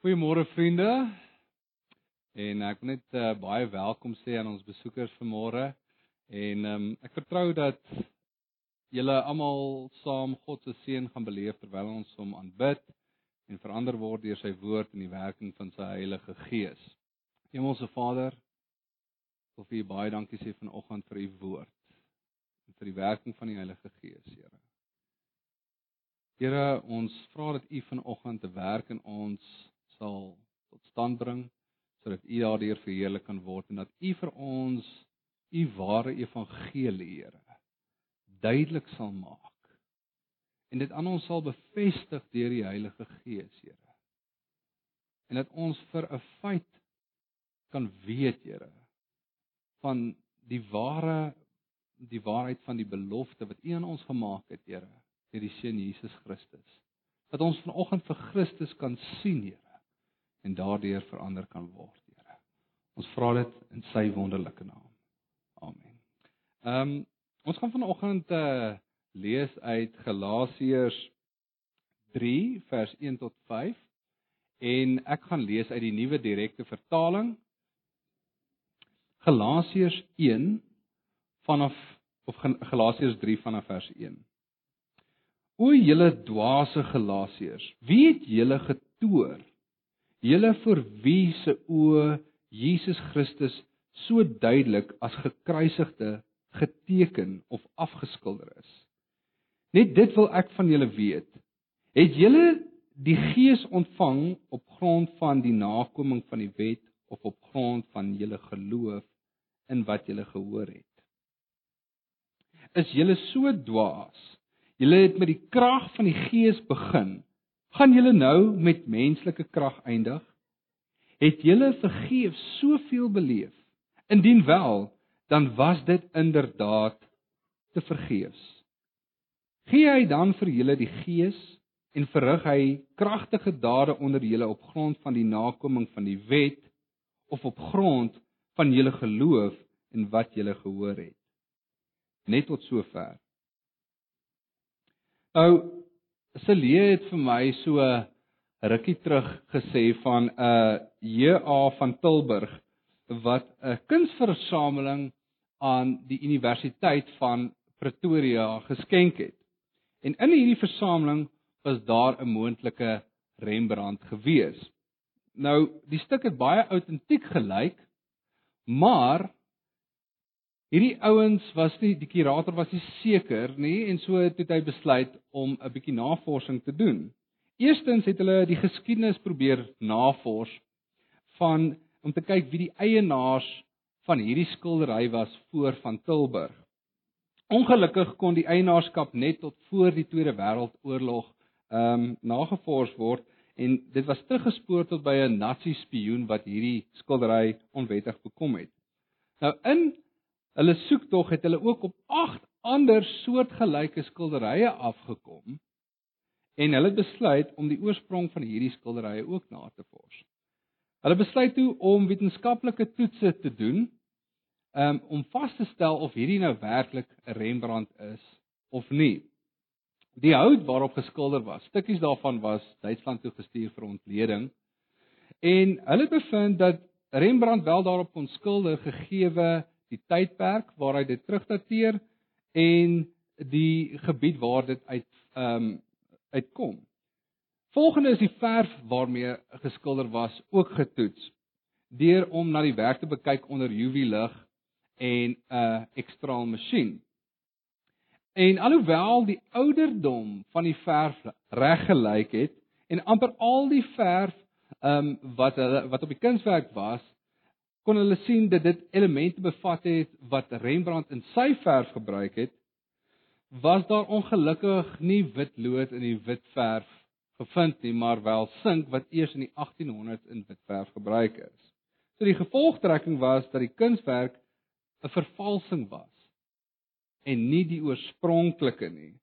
Goeiemôre vriende. En ek wil net uh, baie welkom sê aan ons besoekers vanmôre. En um, ek vertrou dat julle almal saam God se seën gaan beleef terwyl ons hom aanbid en verander word deur sy woord en die werking van sy Heilige Gees. Hemelse Vader, wil vir u baie dankie sê vanoggend vir u woord en vir die werking van die Heilige Gees, Here. Here, ons vra dat u vanoggend te werk in ons sal tot stand bring sodat U daardeur verheerlik kan word en dat U vir ons U ware evangelie, Here, duidelik sal maak. En dit aan ons sal bevestig deur die Heilige Gees, Here. En dat ons vir 'n feit kan weet, Here, van die ware die waarheid van die belofte wat U aan ons gemaak het, Here, deur die Seun Jesus Christus. Dat ons vanoggend vir Christus kan sien, Here en daardeur verander kan word, Here. Ons vra dit in sy wonderlike naam. Amen. Ehm um, ons gaan vanoggend uh lees uit Galasiërs 3 vers 1 tot 5 en ek gaan lees uit die nuwe direkte vertaling. Galasiërs 1 vanaf of Galasiërs 3 vanaf vers 1. O julle dwaase Galasiërs, wie het julle getoer julle vir wie se oë Jesus Christus so duidelik as gekruisigde geteken of afgeskilder is. Net dit wil ek van julle weet. Het julle die Gees ontvang op grond van die nakoming van die wet of op grond van julle geloof in wat julle gehoor het? Is julle so dwaas? Julle het met die krag van die Gees begin gaan julle nou met menslike krag eindig? Het julle vergeef soveel beleef? Indien wel, dan was dit inderdaad te vergeefs. Gee hy dan vir julle die Gees en verrig hy kragtige dade onder julle op grond van die nakoming van die wet of op grond van julle geloof en wat julle gehoor het? Net tot sover. Nou Celie het vir my so rukkie terug gesê van 'n uh, JA van Tilburg wat 'n kunsversameling aan die Universiteit van Pretoria geskenk het. En in hierdie versameling was daar 'n moontlike Rembrandt gewees. Nou, die stuk het baie autentiek gelyk, maar Hierdie ouens was nie die kurator was nie seker nie en so het hy besluit om 'n bietjie navorsing te doen. Eerstens het hulle die geskiedenis probeer navors van om te kyk wie die eienaars van hierdie skildery was voor van Tilburg. Ongelukkig kon die eienaarskap net tot voor die Tweede Wêreldoorlog ehm um, nagevors word en dit was teruggespoor tot by 'n Nazi spioen wat hierdie skildery onwettig bekom het. Nou in hulle soektog het hulle ook op 8 ander soortgelyke skilderye afgekom en hulle het besluit om die oorsprong van hierdie skilderye ook na te vors. Hulle besluit toe om wetenskaplike toetse te doen um, om vas te stel of hierdie nou werklik 'n Rembrandt is of nie. Die hout waarop geskilder was, stukkies daarvan was Duitsland toe gestuur vir ontleding en hulle bevind dat Rembrandt wel daarop kon skilder gegee die tydperk waar hy dit terugdateer en die gebied waar dit uit ehm um, uitkom. Volgende is die verf waarmee geskilder was ook getoets deur om na die werk te bekyk onder UV lig en 'n uh, ekstraal masjien. En alhoewel die ouderdom van die verf reg gelyk het en amper al die verf ehm um, wat hulle wat op die kunswerk was kon hulle sien dat dit elemente bevat het wat Rembrandt in sy verf gebruik het, was daar ongelukkig nie wit lood in die wit verf gevind nie, maar wel sink wat eers in die 1800s in wit verf gebruik is. So die gevolgtrekking was dat die kunswerk 'n vervalsing was en nie die oorspronklike nie.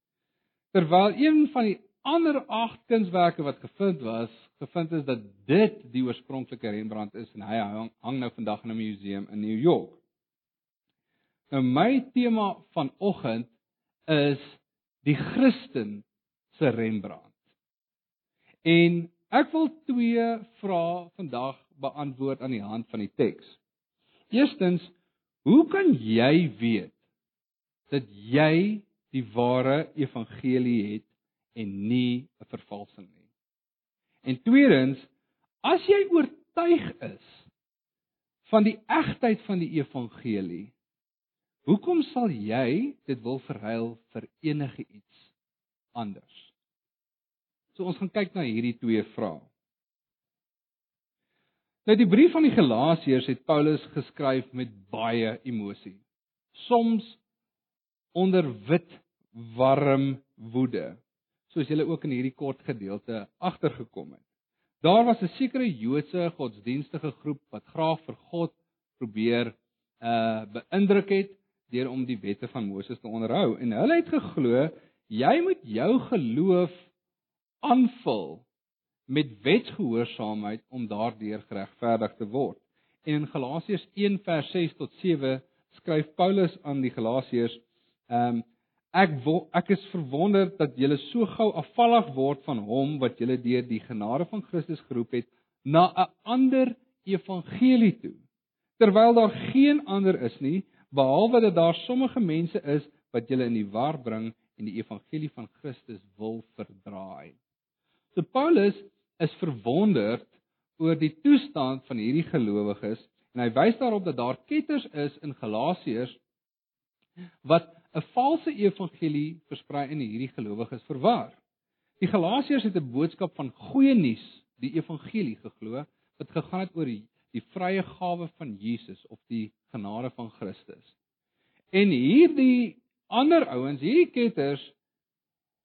Terwyl een van die ander 8 kunswerke wat gevind was, gevind is dat dit die oorspronklike Rembrandt is en hy hang, hang nou vandag in 'n museum in New York. Nou my tema vanoggend is die Christen se Rembrandt. En ek wil twee vrae vandag beantwoord aan die hand van die teks. Eerstens, hoe kan jy weet dat jy die ware evangelie het en nie 'n vervalsing nie? En tweedens, as jy oortuig is van die egtheid van die evangelie, hoekom sal jy dit wil verruil vir enige iets anders? So ons gaan kyk na hierdie twee vrae. Nou die brief aan die Galasiërs het Paulus geskryf met baie emosie. Soms onder wit warm woede, soos julle ook in hierdie kort gedeelte agtergekom het. Daar was 'n sekere Joodse godsdienstige groep wat graag vir God probeer uh beïndruk het deur om die wette van Moses te onderhou en hulle het geglo jy moet jou geloof aanvul met wetsgehoorsaamheid om daardeur geregverdig te word. En in Galasiërs 1 vers 6 tot 7 skryf Paulus aan die Galasiërs: "Ehm um, ek wo, ek is verwonder dat julle so gou afvallig word van hom wat julle deur die genade van Christus geroep het na 'n ander evangelie toe, terwyl daar geen ander is nie behalwe dat daar sommige mense is wat julle in die war bring en die evangelie van Christus wil verdraai." So Paulus is verwonderd oor die toestand van hierdie gelowiges en hy wys daarop dat daar ketters is in Galasiërs wat 'n valse evangelie versprei in hierdie gelowiges verwar. Die Galasiërs het 'n boodskap van goeie nuus, die evangelie geglo wat gegaan het oor die, die vrye gawe van Jesus of die genade van Christus. En hierdie ander ouens, hierdie ketters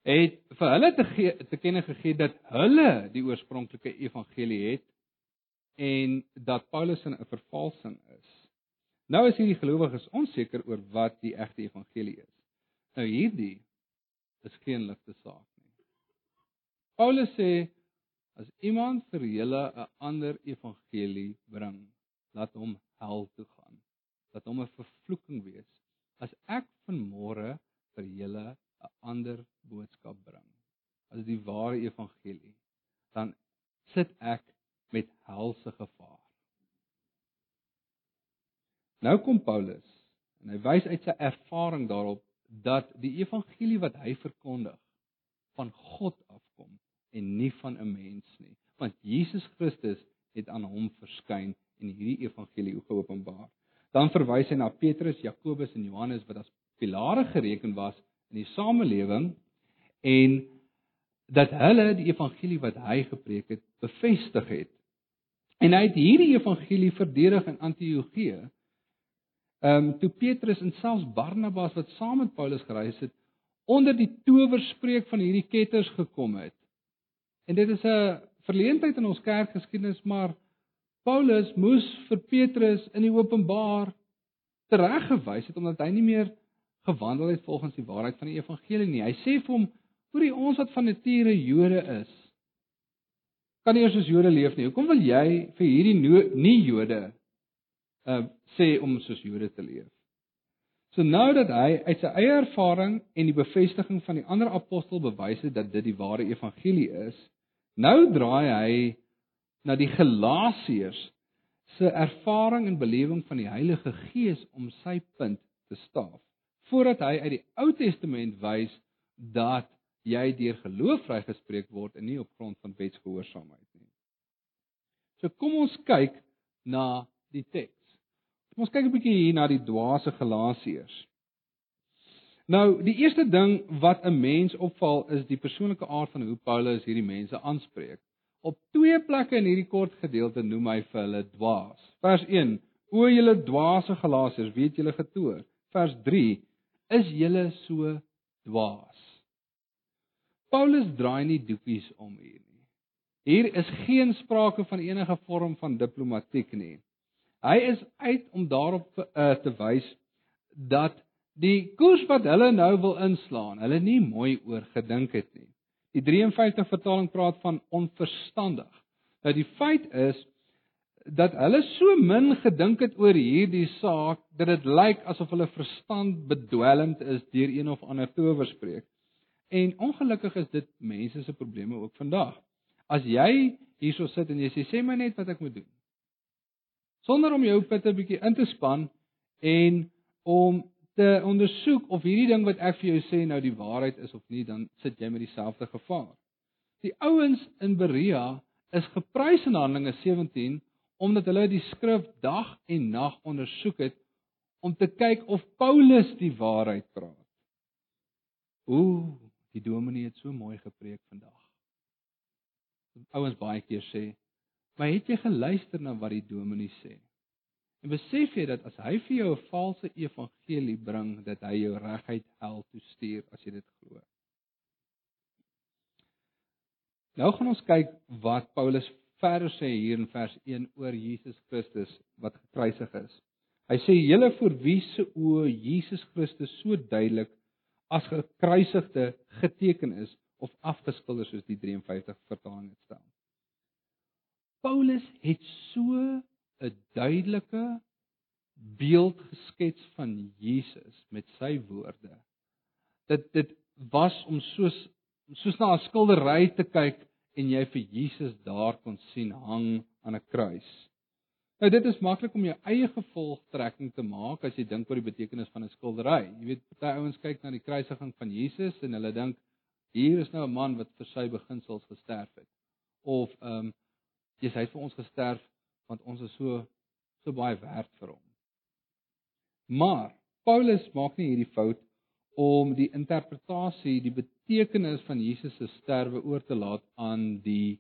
het vir hulle te gee, te kenne gegee dat hulle die oorspronklike evangelie het en dat Paulus 'n vervalsing is. Nou is hierdie gelowiges onseker oor wat die egte evangelie is. Nou hierdie is geen ligte saak nie. Paulus sê as iemand vir julle 'n ander evangelie bring, laat hom hel toe gaan. Laat hom 'n vervloeking wees. As ek vanmôre vir julle 'n ander boodskap bring. As die ware evangelie, dan sit ek met helse gevaar. Nou kom Paulus en hy wys uit sy ervaring daarop dat die evangelie wat hy verkondig van God afkom en nie van 'n mens nie, want Jesus Christus het aan hom verskyn en hierdie evangelie geopenbaar. Dan verwys hy na Petrus, Jakobus en Johannes wat as pilare gereken was in die samelewing en dat hulle die evangelie wat hy gepreek het bevestig het. En hy het hierdie evangelie verdedig in Antiochië. Ehm um, toe Petrus en selfs Barnabas wat saam met Paulus gereis het, onder die towerspreek van hierdie ketters gekom het. En dit is 'n verleentheid in ons kerkgeskiedenis, maar Paulus moes vir Petrus in die openbaar tereggewys het omdat hy nie meer gewandel het volgens die waarheid van die evangelie nie. Hy sê vir hom: "Hoerie ons wat van nature Jode is, kan nie eers as Jode leef nie. Hoekom wil jy vir hierdie nie Jode uh sê om soos Jode te leef?" So nou dat hy uit sy eie ervaring en die bevestiging van die ander apostel bewys het dat dit die ware evangelie is, nou draai hy na die Galasiërs se ervaring en belewing van die Heilige Gees om sy punt te staaf voordat hy uit die Ou Testament wys dat jy deur geloof vrygespreek word en nie op grond van wetsgehoorsaamheid nie. So kom ons kyk na die teks. Kom ons kyk 'n bietjie hier na die dwaase Galasiërs. Nou, die eerste ding wat 'n mens opval is die persoonlike aard van hoe Paulus hierdie mense aanspreek. Op twee plekke in hierdie kort gedeelte noem hy vir hulle dwaas. Vers 1: O julle dwaase Galasiërs, weet julle getoor. Vers is julle so dwaas. Paulus draai nie doekies om hier nie. Hier is geen sprake van enige vorm van diplomatiek nie. Hy is uit om daarop uh, te wys dat die koers wat hulle nou wil inslaan, hulle nie mooi oor gedink het nie. Die 53 vertaling praat van onverstandig. Nou die feit is dat hulle so min gedink het oor hierdie saak dat dit lyk asof hulle verstand bedwelmd is deur een of ander towerspreek. En ongelukkig is dit mense se probleme ook vandag. As jy hierso sit en jy sê sê my net wat ek moet doen. Sonder om jou pitte bietjie in te span en om te ondersoek of hierdie ding wat ek vir jou sê nou die waarheid is of nie, dan sit jy met dieselfde gevaar. Die ouens in Berea is geprys in Handelinge 17 omdat hulle die skrif dag en nag ondersoek het om te kyk of Paulus die waarheid praat. Ooh, die dominee het so mooi gepreek vandag. Ouens baie keer sê, "Maar het jy geluister na wat die dominee sê?" En besef jy dat as hy vir jou 'n valse evangelie bring, dat hy jou reguit hel toe stuur as jy dit glo. Nou gaan ons kyk wat Paulus verder sê hier in vers 1 oor Jesus Christus wat gekruisig is. Hy sê julle vir wie se oë Jesus Christus so duidelik as gekruisigde geteken is of afgeskilder soos die 53 vertaling dit staan. Paulus het so 'n duidelike beeld geskets van Jesus met sy woorde. Dit dit was om soos soos na 'n skildery te kyk en jy vir Jesus daar kon sien hang aan 'n kruis. Nou dit is maklik om jou eie gevolgtrekking te maak as jy dink oor die betekenis van 'n skildery. Jy weet, baie ouens kyk na die kruisiging van Jesus en hulle dink hier is nou 'n man wat vir sy beginsels gesterf het. Of ehm um, Jesus het vir ons gesterf want ons is so so baie werd vir hom. Maar Paulus maak nie hierdie fout om die interpretasie, die betekenis van Jesus se sterwe oor te laat aan die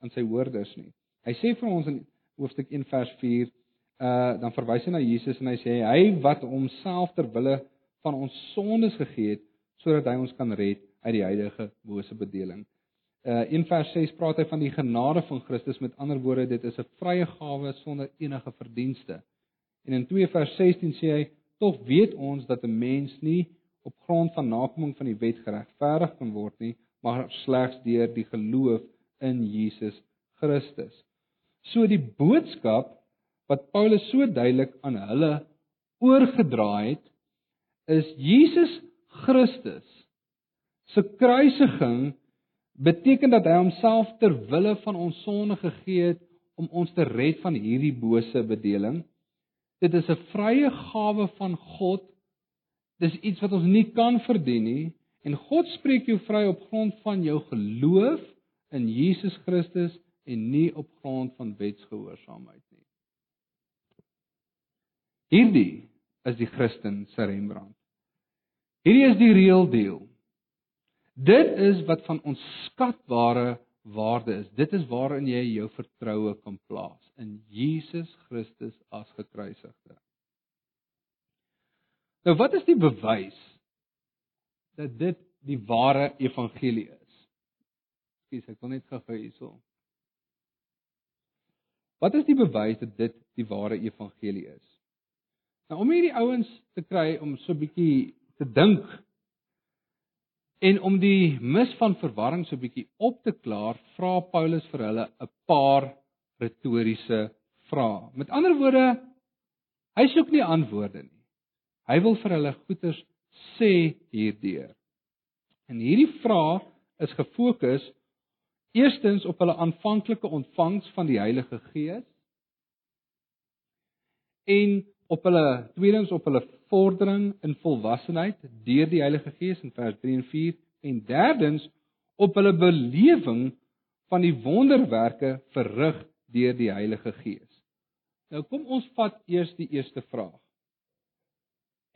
aan sy hoorders nie. Hy sê vir ons in hoofstuk 1 vers 4, uh dan verwys hy na Jesus en hy sê hy wat homself ter wille van ons sondes gegee het sodat hy ons kan red uit die huidige bose bedeling. Uh in vers 6 praat hy van die genade van Christus met ander woorde dit is 'n vrye gawe sonder enige verdienste. En in 2 vers 16 sê hy tog weet ons dat 'n mens nie op grond van nakoming van die wet geregverdig kan word nie, maar slegs deur die geloof in Jesus Christus. So die boodskap wat Paulus so duidelik aan hulle oorgedra het is Jesus Christus se kruisiging beteken dat hy homself ter wille van ons sonde gegee het om ons te red van hierdie bose bedeling. Dit is 'n vrye gawe van God. Dis iets wat ons nie kan verdien nie en God spreek jou vry op grond van jou geloof in Jesus Christus en nie op grond van wetsgehoorsaamheid nie. Hierdie is die Christen se Rembrandt. Hierdie is die real deal. Dit is wat van ons skatbare waarde is. Dit is waarin jy jou vertroue kan plaas in Jesus Christus as gekruisigde. Nou wat is die bewys dat dit die ware evangelie is? Skus, ek wil net gou hierso. Wat is die bewys dat dit die ware evangelie is? Nou om hierdie ouens te kry om so 'n bietjie te dink en om die mis van verwarring so bietjie op te klaar, vra Paulus vir hulle 'n paar retoriese vrae. Met ander woorde, hy soek nie antwoorde nie. Hy wil vir hulle goeters sê hierdeur. En hierdie vrae is gefokus Eerstens op hulle aanvanklike ontvangs van die Heilige Gees en op hulle tweedens op hulle vordering in volwassenheid deur die Heilige Gees in vers 3 en 4 en derdens op hulle belewing van die wonderwerke verrig deur die Heilige Gees. Nou kom ons vat eers die eerste vraag.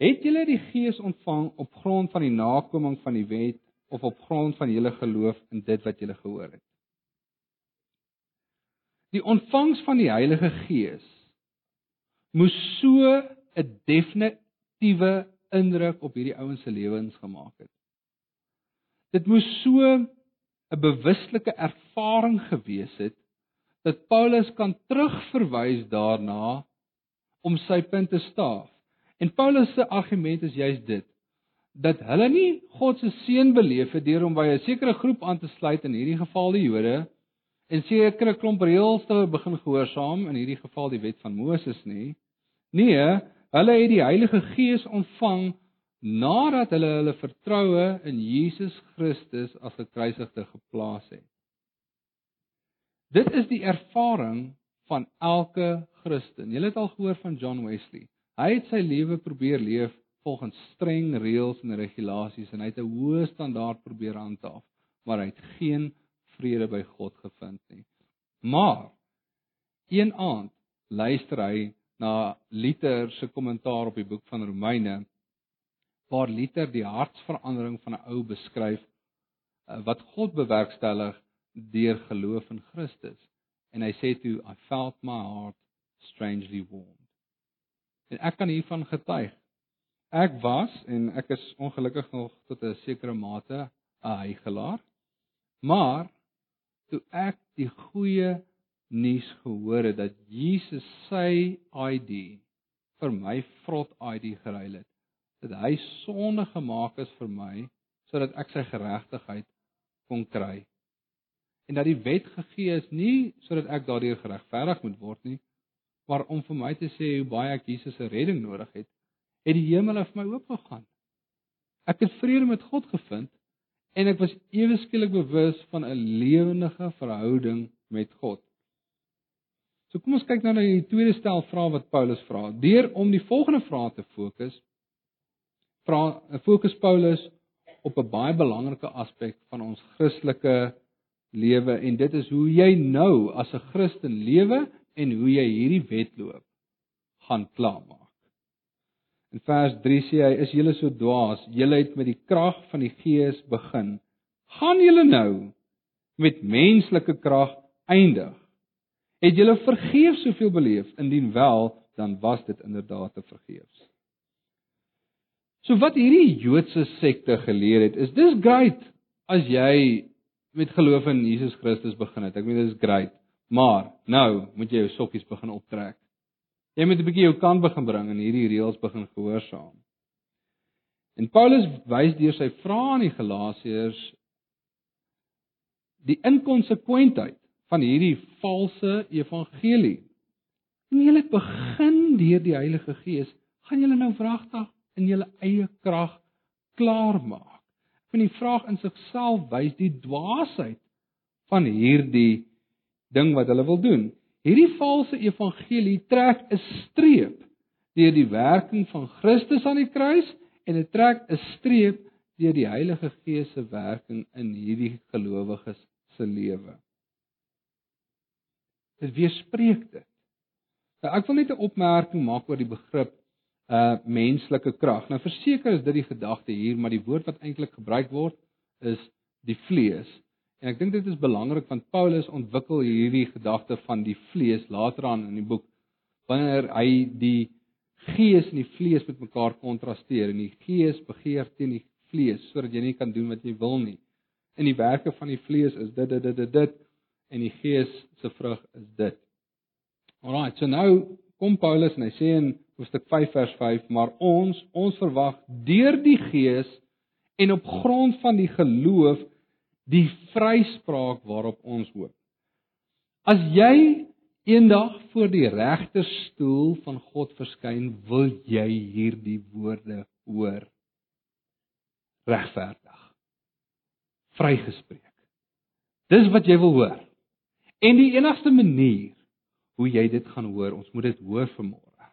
Het julle die Gees ontvang op grond van die nakoming van die wet of op grond van julle geloof in dit wat julle gehoor het? Die ontvangs van die Heilige Gees moes so 'n definitiewe indruk op hierdie ouens se lewens gemaak het. Dit moes so 'n bewuslike ervaring gewees het dat Paulus kan terugverwys daarna om sy punt te staaf. En Paulus se argument is juist dit dat hulle nie God se seën beleef het deur om by 'n sekere groep aan te sluit in hierdie geval die Jode en sekere klomp reëls te begin gehoorsaam in hierdie geval die wet van Moses nie. Nee, hulle het die Heilige Gees ontvang nadat hulle hulle vertroue in Jesus Christus as gekruisigde geplaas het. Dit is die ervaring van elke Christen. Jy het al gehoor van John Wesley. Hy het sy lewe probeer leef volgens streng reëls en regulasies en hy het 'n hoë standaard probeer handhaaf, maar hy het geen vrede by God gevind nie. Maar een aand luister hy na Luther se kommentaar op die boek van Romeine waar Luther die hartsverandering van 'n ou beskryf eh, wat God bewerkstellig deur geloof in Christus. En hy sê toe I felt my heart strangely warmed. En ek kan hiervan getuig. Ek was en ek is ongelukkig nog tot 'n sekere mate 'n heigelaar. Maar toe ek die goeie nuus gehoor het dat Jesus sy ID vir my vrot ID geruil het, dat hy sonde gemaak is vir my sodat ek sy geregtigheid kon kry en dat die wet gegee is nie sodat ek daardeur geregverdig moet word nie, maar om vir my te sê hoe baie ek Jesus se redding nodig het, het die hemel vir my oopgegaan. Ek het vrede met God gevind en ek was ewe skielik bewus van 'n lewendige verhouding met God. So kom ons kyk nou na die tweede stel vrae wat Paulus vra. Deur om die volgende vrae te fokus, vra fokus Paulus op 'n baie belangrike aspek van ons Christelike lewe en dit is hoe jy nou as 'n Christen lewe en hoe jy hierdie wedloop gaan klaarmaak. In vers 3 sê hy: "Is julle so dwaas? Julle het met die krag van die Gees begin. Gaan julle nou met menslike krag eindig? Het julle vergeef soveel beleef? Indien wel, dan was dit inderdaad te vergeefs." So wat hierdie Joodse sekte geleer het, is dis great as jy met geloof in Jesus Christus begin het. Ek meen dit is great. Maar nou moet jy jou sokkies begin optrek. Jy moet 'n bietjie jou kant begin bring en hierdie reëls begin gehoorsaam. En Paulus wys deur sy vrae aan die Galasiërs die inkonsekwentheid van hierdie valse evangelie. En julle begin deur die Heilige Gees, gaan julle nou wragtig in julle eie krag klaarmaak van die vraag in sigself wys die dwaasheid van hierdie ding wat hulle wil doen. Hierdie valse evangelie trek 'n streep deur die werking van Christus aan die kruis en dit trek 'n streep deur die Heilige Gees se werking in hierdie gelowiges se lewe. Dit weerspreek dit. Nou ek wil net 'n opmerking maak oor die begrip uh menslike krag. Nou verseker is dit die gedagte hier, maar die woord wat eintlik gebruik word is die vlees. En ek dink dit is belangrik want Paulus ontwikkel hierdie gedagte van die vlees later aan in die boek wanneer hy die gees en die vlees met mekaar kontrasteer en die gees begeer teen die vlees sodat jy nie kan doen wat jy wil nie. En die werke van die vlees is dit dit dit dit, dit en die gees se vrug is dit. Alraai, so nou kom Paulus en hy sê in hoofstuk 5 vers 5, maar ons ons verwag deur die Gees en op grond van die geloof die vryspraak waarop ons hoop. As jy eendag voor die regterstoel van God verskyn, wil jy hierdie woorde hoor. Regverdig. Vrygespreek. Dis wat jy wil hoor. En die enigste manier hoe jy dit gaan hoor. Ons moet dit hoor vanmôre.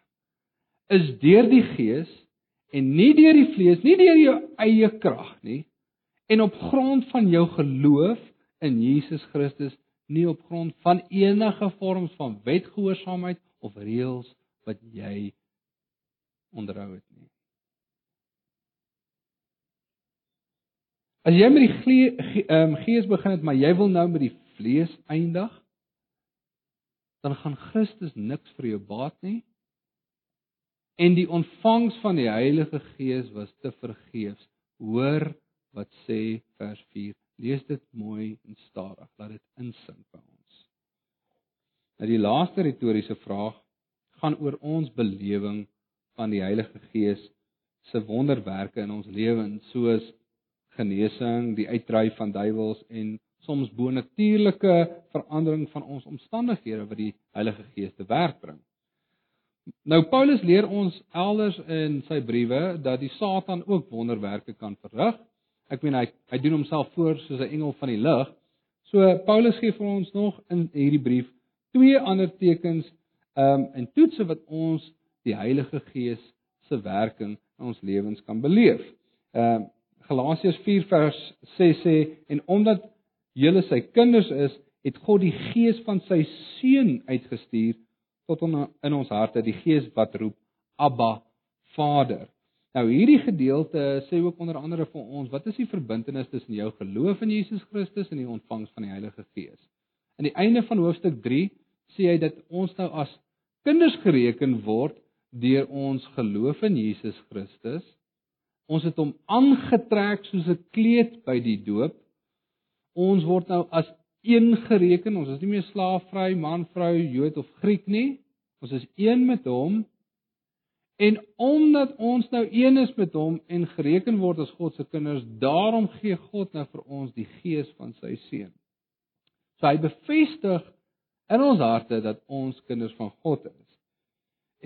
Is deur die Gees en nie deur die vlees, nie deur jou eie krag nie. En op grond van jou geloof in Jesus Christus, nie op grond van enige vorms van wetgehoorsaamheid of reëls wat jy onderhou het nie. As jy met die ehm, gees begin het, maar jy wil nou met die vlees eindig, dan gaan Christus niks vir jou baat nie. En die ontvangs van die Heilige Gees was te vergeefs. Hoor wat sê vers 4. Lees dit mooi en stadig, laat dit insink by ons. Nou die laaste retoriese vraag gaan oor ons belewing van die Heilige Gees se wonderwerke in ons lewens, soos genesing, die uitdryf van duiwels en soms bonatuurlike verandering van ons omstandighede wat die Heilige Gees te werk bring. Nou Paulus leer ons elders in sy briewe dat die Satan ook wonderwerke kan verrig. Ek meen hy hy doen homself voor soos 'n engel van die lig. So Paulus gee vir ons nog in hierdie brief twee ander tekens ehm um, en toetse wat ons die Heilige Gees se werking in ons lewens kan beleef. Ehm uh, Galasiërs 4 vers 6 sê en omdat julle sy kinders is, het God die Gees van sy seun uitgestuur tot in ons harte, die Gees wat roep Abba Vader. Nou hierdie gedeelte sê ook onder andere vir ons, wat is die verbintenis tussen jou geloof in Jesus Christus en die ontvangs van die Heilige Gees? Aan die einde van hoofstuk 3 sê hy dat ons nou as kinders gereken word deur ons geloof in Jesus Christus. Ons het hom aangetrek soos 'n kleed by die doop. Ons word nou as een gereken. Ons is nie meer slaafvry, man, vrou, Jood of Griek nie. Ons is een met hom. En omdat ons nou een is met hom en gereken word as God se kinders, daarom gee God nou vir ons die gees van sy seun. So hy bevestig in ons harte dat ons kinders van God is.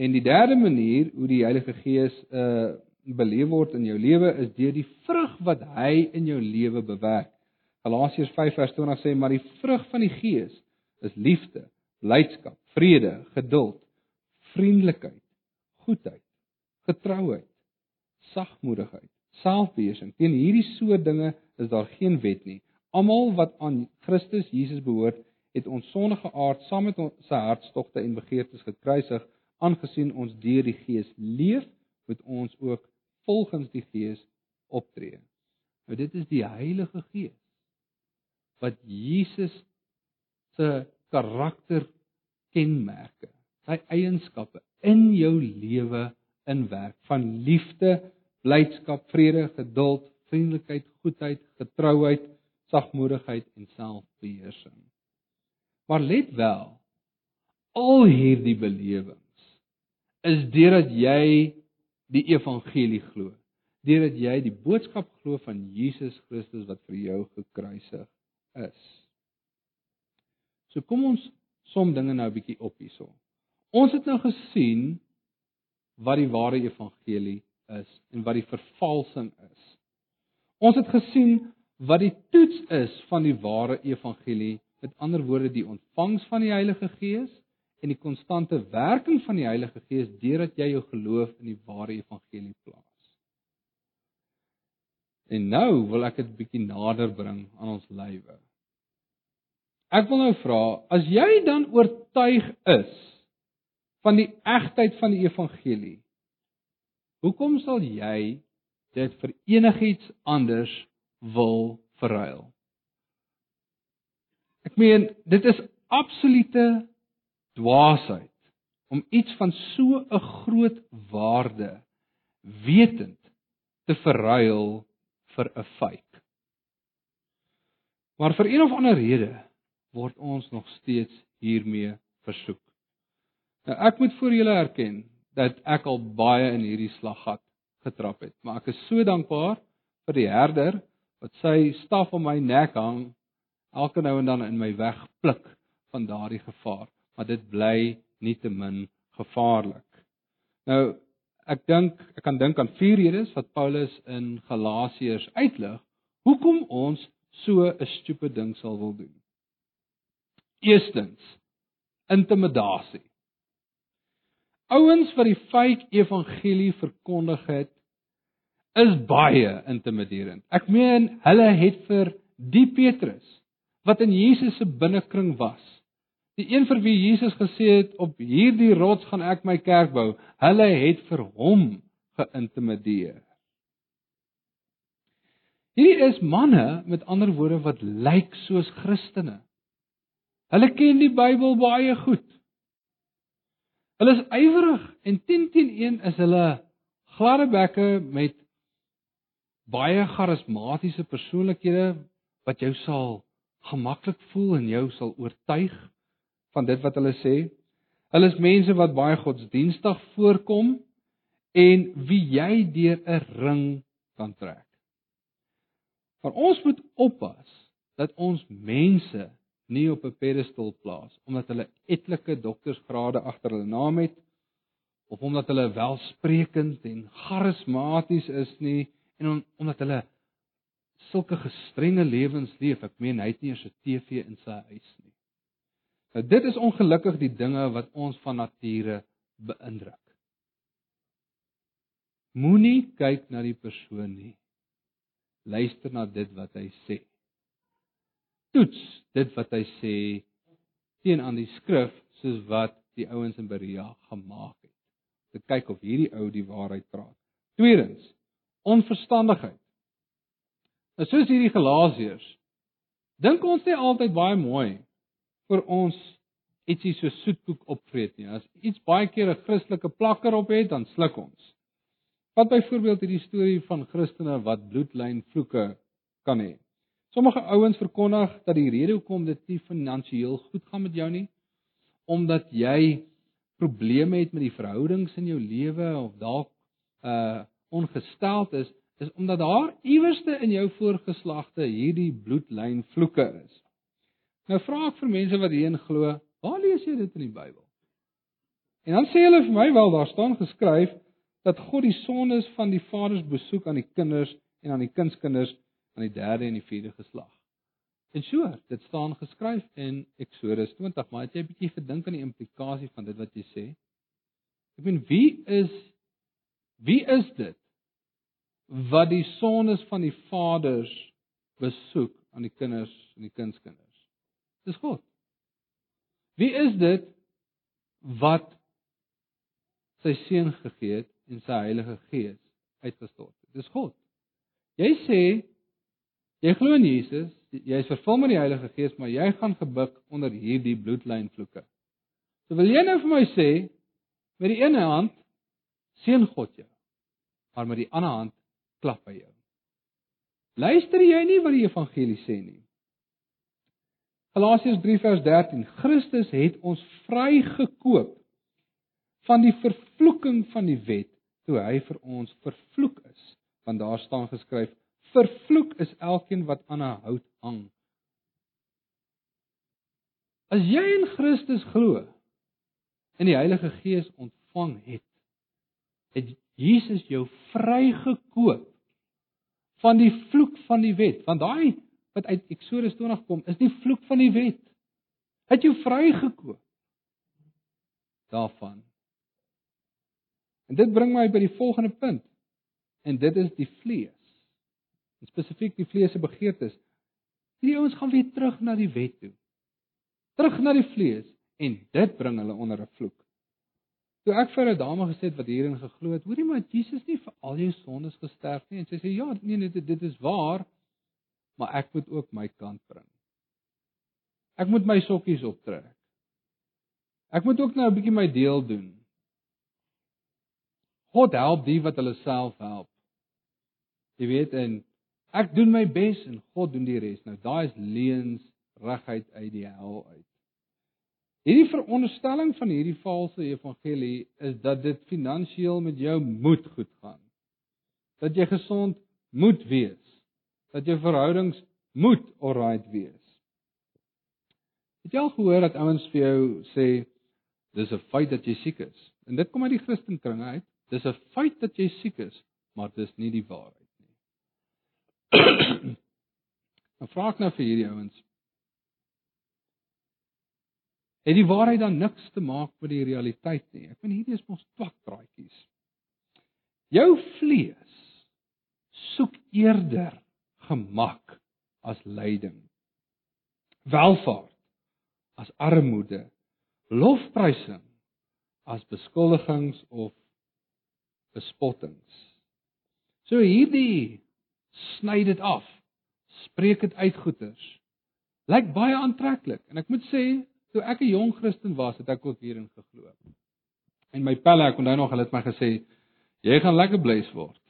En die derde manier hoe die Heilige Gees uh beleef word in jou lewe is deur die vrug wat hy in jou lewe bewerk. Galasiërs 5:20 sê maar die vrug van die Gees is liefde, blydskap, vrede, geduld, vriendelikheid, goedheid, getrouheid, sagmoedigheid, selfbeheersing. Teen hierdie soort dinge is daar geen wet nie. Almal wat aan Christus Jesus behoort, het ons sondige aard saam met ons se hartstogte en begeertes gekruisig aangesien ons deur die Gees leef, moet ons ook volgens die Gees optree. Nou dit is die Heilige Gees wat Jesus se karakter kenmerke, sy eienskappe in jou lewe inwerk van liefde, blydskap, vrede, geduld, vriendelikheid, goedheid, getrouheid, sagmoedigheid en selfbeheersing. Maar let wel, al hierdie belewing is deurdat jy die evangelie glo. Deurdat jy die boodskap glo van Jesus Christus wat vir jou gekruisig is. So kom ons som dinge nou 'n bietjie op hierso. Ons het nou gesien wat die ware evangelie is en wat die vervalsing is. Ons het gesien wat die toets is van die ware evangelie, met ander woorde die ontvangs van die Heilige Gees en die konstante werking van die Heilige Gees deurdat jy jou geloof in die ware evangelie plaas. En nou wil ek dit bietjie nader bring aan ons lywe. Ek wil nou vra, as jy dan oortuig is van die egtheid van die evangelie, hoekom sal jy dit vir enigiets anders wil verruil? Ek meen, dit is absolute dwaasheid om iets van so 'n groot waarde wetend te verruil vir 'n feit. Maar vir een of ander rede word ons nog steeds hiermee versoek. Nou ek moet voor julle erken dat ek al baie in hierdie slaggat getrap het, maar ek is so dankbaar vir die herder wat sy staf om my nek hang elke nou en dan in my weg pluk van daardie gevaar maar dit bly nietemin gevaarlik. Nou ek dink ek kan dink aan vier redes wat Paulus in Galasiërs uitlig hoekom ons so 'n stupid ding sal wil doen. Eerstens, intimidasie. Ouens wat die fake evangelie verkondig het, is baie intimiderend. Ek meen, hulle het vir die Petrus wat in Jesus se binnekring was, Die een vir wie Jesus gesê het op hierdie rots gaan ek my kerk bou, hulle het vir hom geïntimideer. Hierdie is manne met ander woorde wat lyk soos Christene. Hulle ken die Bybel baie goed. Hulle is ywerig en 10 teen 1 is hulle gladde bekke met baie charismatiese persoonlikhede wat jou sal gemaklik voel en jou sal oortuig van dit wat hulle sê. Hulle is mense wat baie godsdienstig voorkom en wie jy deur 'n ring kan trek. Maar ons moet oppas dat ons mense nie op 'n pedestal plaas omdat hulle etlike doktorsgrade agter hulle naam het of omdat hulle welsprekend en charismaties is nie en om, omdat hulle sulke gestrenge lewens leef. Ek meen hy het nie eens 'n TV in sy huis nie. Nou dit is ongelukkig die dinge wat ons van nature beïndruk. Moenie kyk na die persoon nie. Luister na dit wat hy sê. Toets dit wat hy sê teen aan die skrif soos wat die ouens in Berea gemaak het. Te kyk of hierdie ou die waarheid praat. Tweedens, onverstandigheid. Nou soos hierdie Galasiërs dink ons nie altyd baie mooi vir ons ietsie so soetkoek opvreet nie. As iets baie keer 'n Christelike plakker op het, dan sluk ons. Wat byvoorbeeld hierdie storie van Christene wat bloedlyn vloeke kan hê. Sommige ouens verkondig dat die rede hoekom dit nie finansiëel goed gaan met jou nie, omdat jy probleme het met die verhoudings in jou lewe of dalk uh ongesteld is, is omdat daar iewerste in jou voorgeslagte hierdie bloedlyn vloeke is. Nou vra ek vir mense wat hierin glo, waar lees jy dit in die Bybel? En dan sê hulle vir my wel daar staan geskryf dat God die sondes van die vaders besoek aan die kinders en aan die kindskinders aan die derde en die vierde geslag. En so, dit staan geskryf in Eksodus 20, maar het jy 'n bietjie gedink aan die implikasie van dit wat jy sê? Ek meen, wie is wie is dit wat die sondes van die vaders besoek aan die kinders en die kindskinders? Dis God. Wie is dit wat sy seun gegee het en sy Heilige Gees uitgestort het? Dis God. Jy sê Jy glo in Jesus, jy is vervul met die Heilige Gees, maar jy gaan gebuk onder hierdie bloedlyn vloeke. So wil jy nou vir my sê met die een hand seën God jou, maar met die ander hand klap hy jou. Luister jy nie wat die evangelie sê nie? Galasiërs 3 vers 13. Christus het ons vrygekoop van die vervloeking van die wet toe hy vir ons vervloek is. Want daar staan geskryf vervloek is elkeen wat aan 'n hout hang. As jy in Christus glo en die Heilige Gees ontvang het, het Jesus jou vrygekoop van die vloek van die wet, want daai wat uit Eksodus 20 kom, is die vloek van die wet. Hy het jou vrygekoop daarvan. En dit bring my by die volgende punt. En dit is die vlees en spesifiek die vlees se begeertes. Hierdie ouens gaan weer terug na die wet toe. Terug na die vlees en dit bring hulle onder 'n vloek. Toe ek vir 'n dame gesê het wat hierin geglo het, hoorie maar Jesus nie vir al jou sondes gesterf nie en sy sê ja, nee nee dit, dit is waar, maar ek moet ook my kant bring. Ek moet my sokkies optrek. Ek moet ook nou 'n bietjie my deel doen. God help die wat hulle self help. Jy weet en Ek doen my bes en God doen die res. Nou daai is leuns reguit uit die hel uit. Hierdie veronderstelling van hierdie valse evangelie is dat dit finansiëel met jou moet goed gaan. Dat jy gesond moet wees. Dat jou verhoudings moet alright wees. Het jy al gehoor dat ouens vir jou sê dis 'n feit dat jy siek is? En dit kom uit die Christenkringe uit. Dis 'n feit dat jy siek is, maar dis nie die waarheid. Dan vra ek nou vir hierdie ouens. Het die waarheid dan niks te maak met die realiteit nie? Ek meen hierdie is mos twakdraadjies. Jou vlees soek eerder gemak as lyding. Welvaart as armoede, lofprysing as beskuldigings of bespottings. So hierdie sny dit af. Spreek dit uit goeters. Lyk baie aantreklik en ek moet sê, toe ek 'n jong Christen was, het ek ook hierin geglo. En my pelle, ek onthou nog, hulle het my gesê, jy gaan lekker blys word.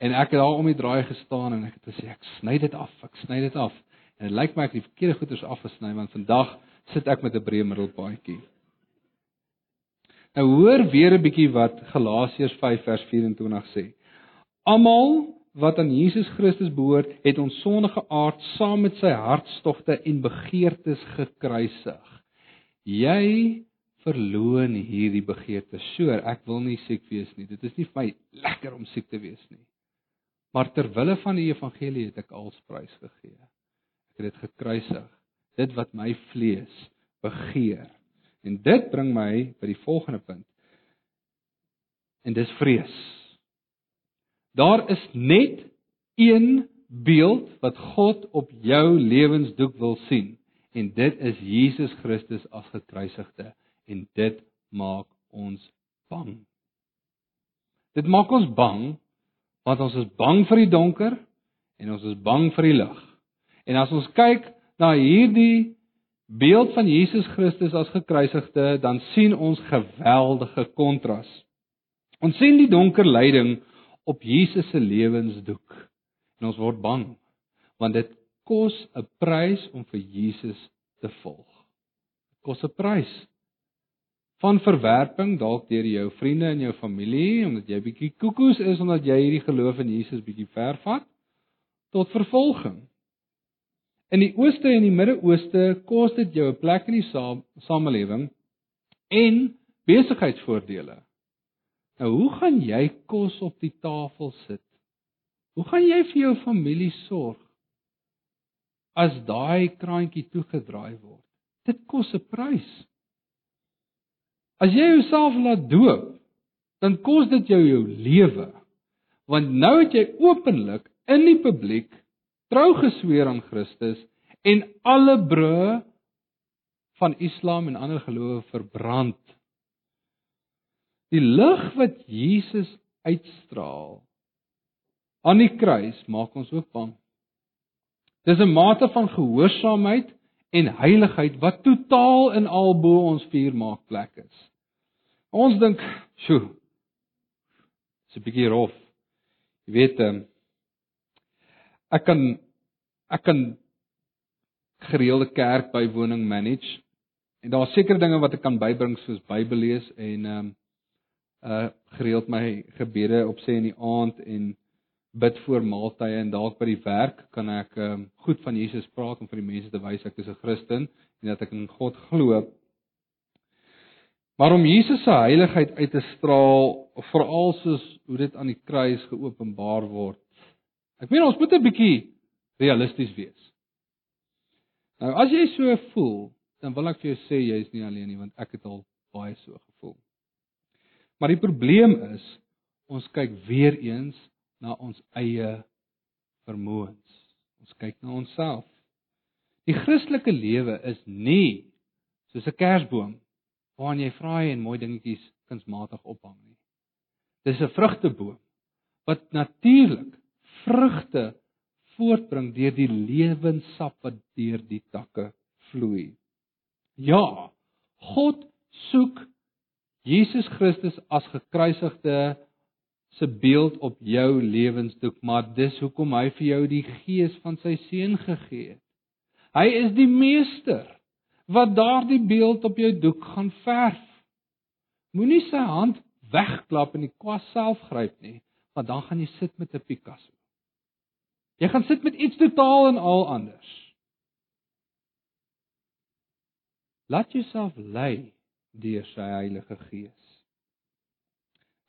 En ek het daar om die draai gestaan en ek het gesê ek sny dit af, ek sny dit af. En dit lyk my ek het die verkeerde goeters afgesny want vandag sit ek met 'n breë middelpaadjie. Nou hoor weer 'n bietjie wat Galasiërs 5 vers 24 sê. Almal wat aan Jesus Christus behoort, het ons sondige aard saam met sy hartstogte en begeertes gekruisig. Jy verloon hierdie begeertes. So, ek wil nie siek wees nie. Dit is nie vir my lekker om siek te wees nie. Maar ter wille van die evangelie het ek alsprys gegee. Ek het dit gekruisig, dit wat my vlees begeer. En dit bring my by die volgende punt. En dis vrees. Daar is net een beeld wat God op jou lewensdoek wil sien en dit is Jesus Christus as gekruisigde en dit maak ons bang. Dit maak ons bang want ons is bang vir die donker en ons is bang vir die lig. En as ons kyk na hierdie beeld van Jesus Christus as gekruisigde, dan sien ons geweldige kontras. Ons sien die donker lyding op Jesus se lewensdoek en ons word bang want dit kos 'n prys om vir Jesus te volg. Dit kos 'n prys van verwerping dalk deur jou vriende en jou familie omdat jy bietjie koekoes is omdat jy hierdie geloof in Jesus bietjie ver vat tot vervolging. In die ooste en die Midde-Ooste kos dit jou 'n plek in die saam, samelewing en besigheidsvoordele. Nou hoe gaan jy kos op die tafel sit? Hoe gaan jy vir jou familie sorg as daai kraantjie toegedraai word? Dit kos 'n prys. As jy jouself laat doop, dan kos dit jou jou lewe. Want nou het jy openlik in die publiek trou gesweer aan Christus en alle broe van Islam en ander gelowe verbrand. Die lig wat Jesus uitstraal aan die kruis maak ons ook bang. Dis 'n mate van gehoorsaamheid en heiligheid wat totaal in al bo ons vuur maak plek is. Ons dink, "Sjoe. Dis 'n bietjie rof." Jy weet, um, ek kan ek kan gereelde kerk bywoning manage en daar's sekere dinge wat ek kan bybring soos Bybel lees en ehm um, uh gereeld my gebede opsê in die aand en bid voor maaltye en dalk by die werk kan ek um, goed van Jesus praat om vir die mense te wys ek is 'n Christen en dat ek in God glo. Maar om Jesus se heiligheid uit te straal, veral soos hoe dit aan die kruis geopenbaar word. Ek meen ons moet 'n bietjie realisties wees. Nou as jy so voel, dan wil ek vir jou sê jy is nie alleen nie want ek het al baie so gevoel. Maar die probleem is ons kyk weer eens na ons eie vermoëns. Ons kyk na onsself. Die Christelike lewe is nie soos 'n kersboom waarin jy vrae en mooi dingetjies kunsmatig ophang nie. Dis 'n vrugteboom wat natuurlik vrugte voortbring deur die lewenssap wat deur die takke vloei. Ja, God soek Jesus Christus as gekruisigde se beeld op jou lewensdoek, maar dis hoekom hy vir jou die gees van sy seun gegee het. Hy is die meester wat daardie beeld op jou doek gaan verf. Moenie sy hand wegklap en die kwas self gryp nie, want dan gaan jy sit met 'n Picasso. Jy gaan sit met iets totaal en al anders. Laat jouself lei deur sy Heilige Gees.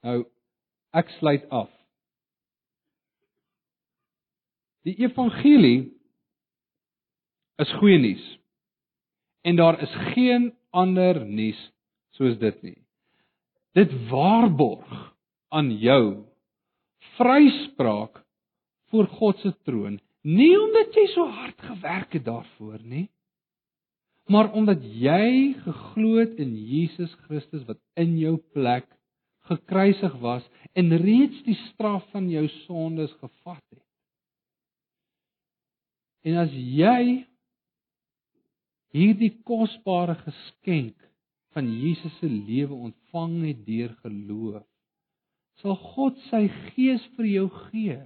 Nou ek sluit af. Die evangelie is goeie nuus en daar is geen ander nuus soos dit nie. Dit waarborg aan jou vryspraak voor God se troon, nie omdat jy so hard gewerk het daarvoor nie, maar omdat jy geglo het in Jesus Christus wat in jou plek gekruisig was en reeds die straf van jou sondes gevat het. En as jy hierdie kosbare geskenk van Jesus se lewe ontvang het deur geloof, sal God sy gees vir jou gee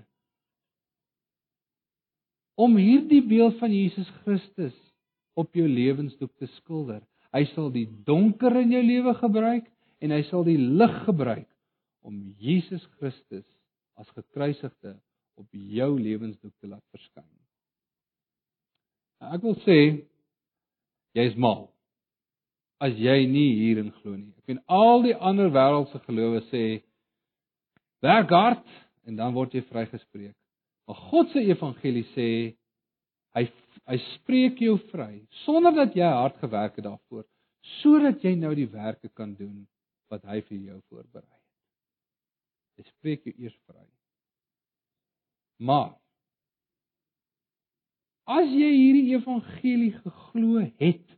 om hierdie beeld van Jesus Christus op jou lewensdoek te skilder. Hy sal die donker in jou lewe gebruik en hy sal die lig gebruik om Jesus Christus as gekruisigde op jou lewensdoek te laat verskyn. Nou, ek wil sê jy is mal as jy nie hierin glo nie. Ek en al die ander wêreldse gelowe sê werk hard en dan word jy vrygespreek. Maar God se evangelie sê hy hy spreek jou vry sonder dat jy hard gewerk het daarvoor sodat jy nou die werke kan doen wat hy vir jou voorberei het. Hy spreek jou eers vry. Maar as jy hierdie evangelie geglo het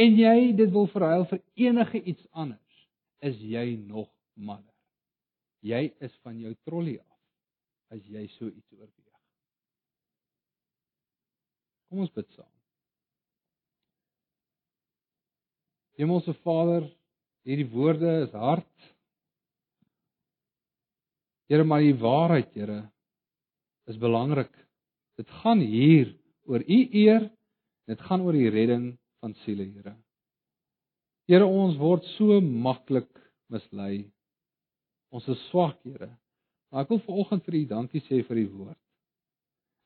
en jy dit wil verruil vir enige iets anders, is jy nog madder. Jy is van jou trollie af as jy so iets oorweeg. Kom ons bid saam. Hemelse Vader, hierdie woorde is hard. Here, maar die waarheid, Here, is belangrik. Dit gaan hier oor U eer, dit gaan oor die redding van siele, Here. Here, ons word so maklik mislei. Ons is swak, Here. Maar ek wil vanoggend vir U dankie sê vir U woord.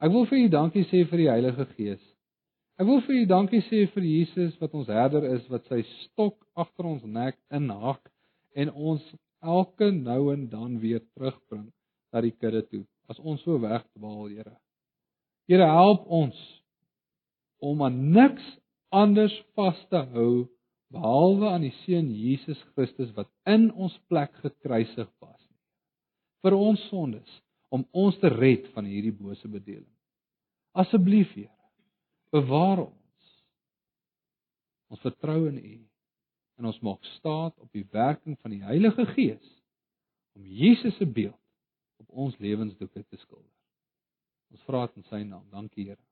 Ek wil vir U dankie sê vir die Heilige Gees. Ek wil vir U dankie sê vir Jesus wat ons herder is wat sy stok agter ons nek inhak en ons elke nou en dan weer terugbring na die kudde toe as ons so wegdwaal, Here. Here help ons om aan niks anders vas te hou behalwe aan die seun Jesus Christus wat in ons plek gekruisig was vir ons sondes om ons te red van hierdie bose bedeling. Asseblief, Here, bewaar ons. Ons vertrou in U en ons maak staat op die werking van die Heilige Gees om Jesus se beeld op ons lewensdoeke te skilder. Ons vra dit in sy naam. Dankie, Here.